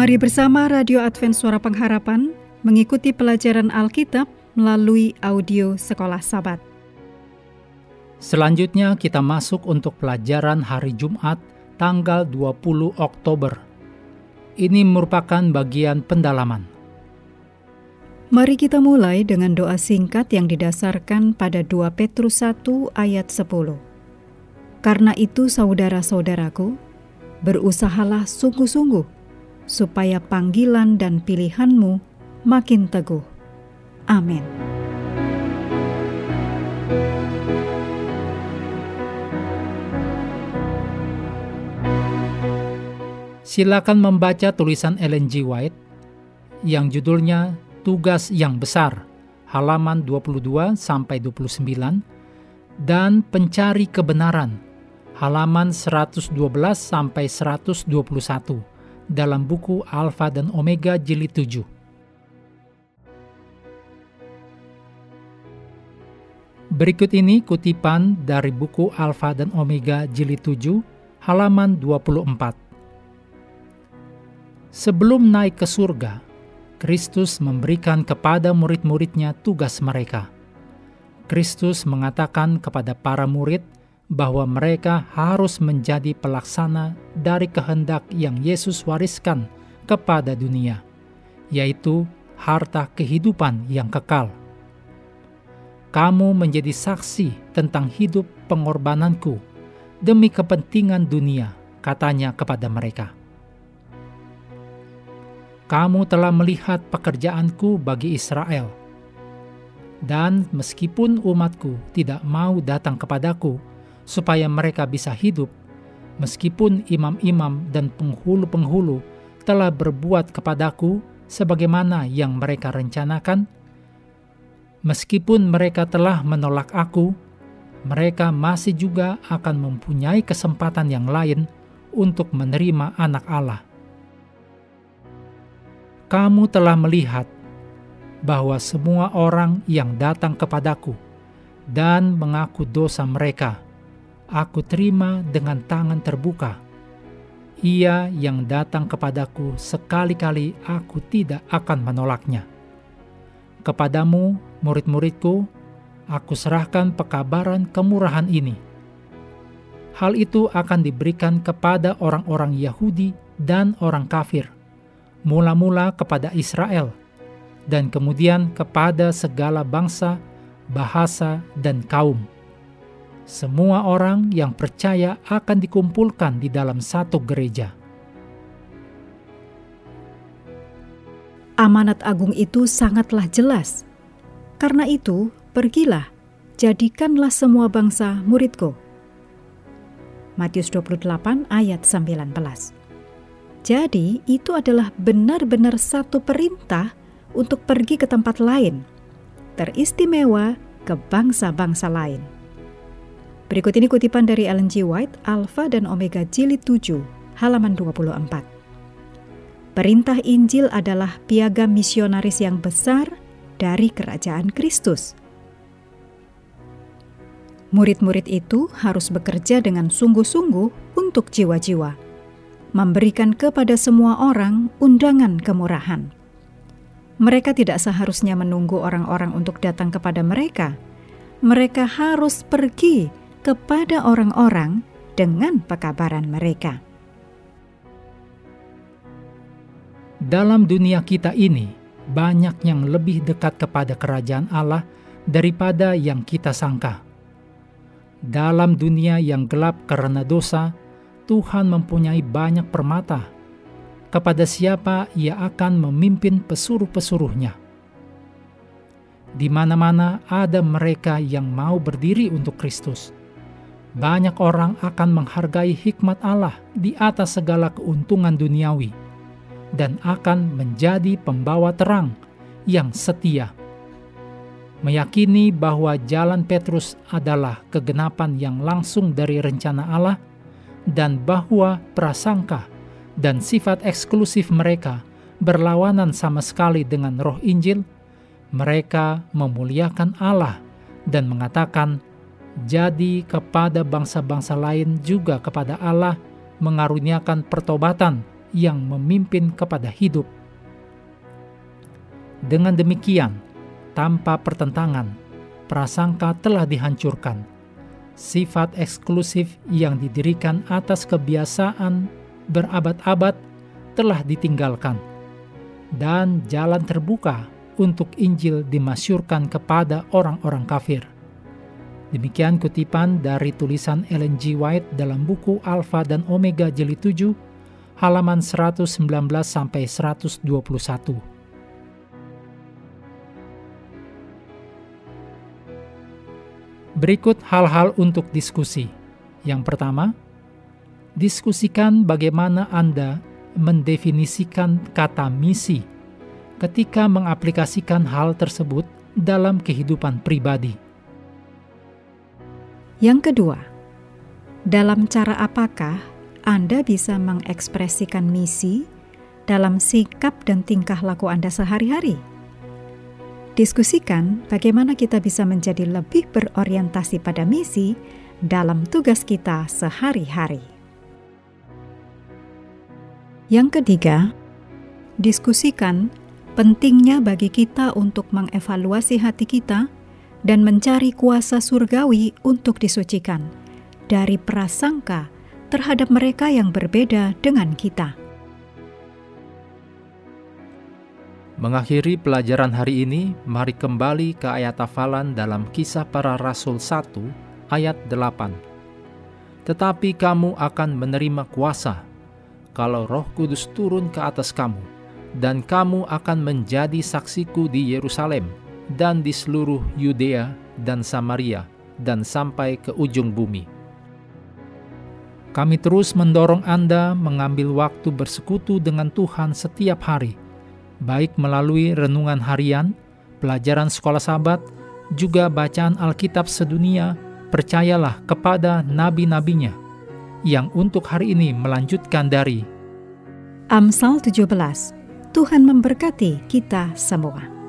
Mari bersama Radio Advent Suara Pengharapan mengikuti pelajaran Alkitab melalui audio Sekolah Sabat. Selanjutnya kita masuk untuk pelajaran hari Jumat tanggal 20 Oktober. Ini merupakan bagian pendalaman. Mari kita mulai dengan doa singkat yang didasarkan pada 2 Petrus 1 ayat 10. Karena itu saudara-saudaraku, berusahalah sungguh-sungguh supaya panggilan dan pilihanmu makin teguh. Amin. Silakan membaca tulisan Ellen G. White yang judulnya Tugas yang Besar, halaman 22 sampai 29 dan Pencari Kebenaran, halaman 112 sampai 121 dalam buku Alfa dan Omega jilid 7. Berikut ini kutipan dari buku Alfa dan Omega jilid 7 halaman 24. Sebelum naik ke surga, Kristus memberikan kepada murid-muridnya tugas mereka. Kristus mengatakan kepada para murid bahwa mereka harus menjadi pelaksana dari kehendak yang Yesus wariskan kepada dunia, yaitu harta kehidupan yang kekal. Kamu menjadi saksi tentang hidup pengorbananku demi kepentingan dunia, katanya kepada mereka kamu telah melihat pekerjaanku bagi Israel. Dan meskipun umatku tidak mau datang kepadaku supaya mereka bisa hidup, meskipun imam-imam dan penghulu-penghulu telah berbuat kepadaku sebagaimana yang mereka rencanakan, meskipun mereka telah menolak aku, mereka masih juga akan mempunyai kesempatan yang lain untuk menerima anak Allah kamu telah melihat bahwa semua orang yang datang kepadaku dan mengaku dosa mereka, aku terima dengan tangan terbuka. Ia yang datang kepadaku sekali-kali aku tidak akan menolaknya. Kepadamu, murid-muridku, aku serahkan pekabaran kemurahan ini. Hal itu akan diberikan kepada orang-orang Yahudi dan orang kafir – mula-mula kepada Israel, dan kemudian kepada segala bangsa, bahasa, dan kaum. Semua orang yang percaya akan dikumpulkan di dalam satu gereja. Amanat agung itu sangatlah jelas. Karena itu, pergilah, jadikanlah semua bangsa muridku. Matius 28 ayat 19 jadi, itu adalah benar-benar satu perintah untuk pergi ke tempat lain, teristimewa ke bangsa-bangsa lain. Berikut ini kutipan dari Ellen G. White, Alpha dan Omega Jilid 7, halaman 24. Perintah Injil adalah piagam misionaris yang besar dari kerajaan Kristus. Murid-murid itu harus bekerja dengan sungguh-sungguh untuk jiwa-jiwa memberikan kepada semua orang undangan kemurahan. Mereka tidak seharusnya menunggu orang-orang untuk datang kepada mereka. Mereka harus pergi kepada orang-orang dengan pekabaran mereka. Dalam dunia kita ini, banyak yang lebih dekat kepada kerajaan Allah daripada yang kita sangka. Dalam dunia yang gelap karena dosa, Tuhan mempunyai banyak permata, kepada siapa ia akan memimpin pesuruh-pesuruhnya. Di mana-mana ada mereka yang mau berdiri untuk Kristus. Banyak orang akan menghargai hikmat Allah di atas segala keuntungan duniawi dan akan menjadi pembawa terang yang setia. Meyakini bahwa jalan Petrus adalah kegenapan yang langsung dari rencana Allah – dan bahwa prasangka dan sifat eksklusif mereka berlawanan sama sekali dengan roh Injil, mereka memuliakan Allah dan mengatakan, "Jadi kepada bangsa-bangsa lain juga kepada Allah mengaruniakan pertobatan yang memimpin kepada hidup." Dengan demikian, tanpa pertentangan, prasangka telah dihancurkan. Sifat eksklusif yang didirikan atas kebiasaan berabad-abad telah ditinggalkan, dan jalan terbuka untuk Injil dimasyurkan kepada orang-orang kafir. Demikian kutipan dari tulisan Ellen G. White dalam buku Alpha dan Omega jilid 7, halaman 119 Berikut hal-hal untuk diskusi. Yang pertama, diskusikan bagaimana Anda mendefinisikan kata misi ketika mengaplikasikan hal tersebut dalam kehidupan pribadi. Yang kedua, dalam cara apakah Anda bisa mengekspresikan misi dalam sikap dan tingkah laku Anda sehari-hari? Diskusikan bagaimana kita bisa menjadi lebih berorientasi pada misi dalam tugas kita sehari-hari. Yang ketiga, diskusikan pentingnya bagi kita untuk mengevaluasi hati kita dan mencari kuasa surgawi untuk disucikan dari prasangka terhadap mereka yang berbeda dengan kita. Mengakhiri pelajaran hari ini, mari kembali ke ayat hafalan dalam kisah para rasul 1 ayat 8. Tetapi kamu akan menerima kuasa kalau roh kudus turun ke atas kamu, dan kamu akan menjadi saksiku di Yerusalem dan di seluruh Yudea dan Samaria dan sampai ke ujung bumi. Kami terus mendorong Anda mengambil waktu bersekutu dengan Tuhan setiap hari – baik melalui renungan harian, pelajaran sekolah sahabat, juga bacaan Alkitab sedunia, percayalah kepada nabi-nabinya yang untuk hari ini melanjutkan dari Amsal 17. Tuhan memberkati kita semua.